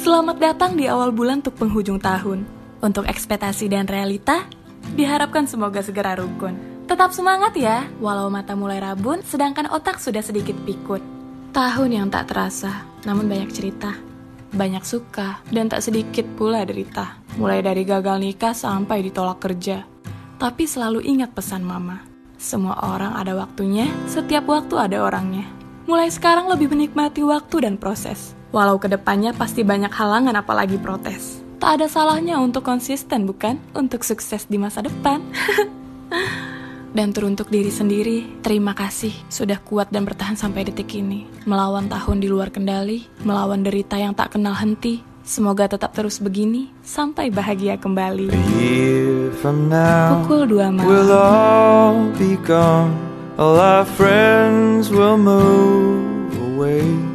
Selamat datang di awal bulan untuk penghujung tahun. Untuk ekspektasi dan realita, diharapkan semoga segera rukun. Tetap semangat ya, walau mata mulai rabun, sedangkan otak sudah sedikit pikun. Tahun yang tak terasa, namun banyak cerita. Banyak suka, dan tak sedikit pula derita. Mulai dari gagal nikah sampai ditolak kerja. Tapi selalu ingat pesan mama. Semua orang ada waktunya, setiap waktu ada orangnya. Mulai sekarang lebih menikmati waktu dan proses. Walau ke depannya pasti banyak halangan apalagi protes. Tak ada salahnya untuk konsisten bukan? Untuk sukses di masa depan. Dan teruntuk diri sendiri, terima kasih sudah kuat dan bertahan sampai detik ini. Melawan tahun di luar kendali, melawan derita yang tak kenal henti. Semoga tetap terus begini sampai bahagia kembali. Now, Pukul 2 malam. we'll all be gone. All our friends will move away.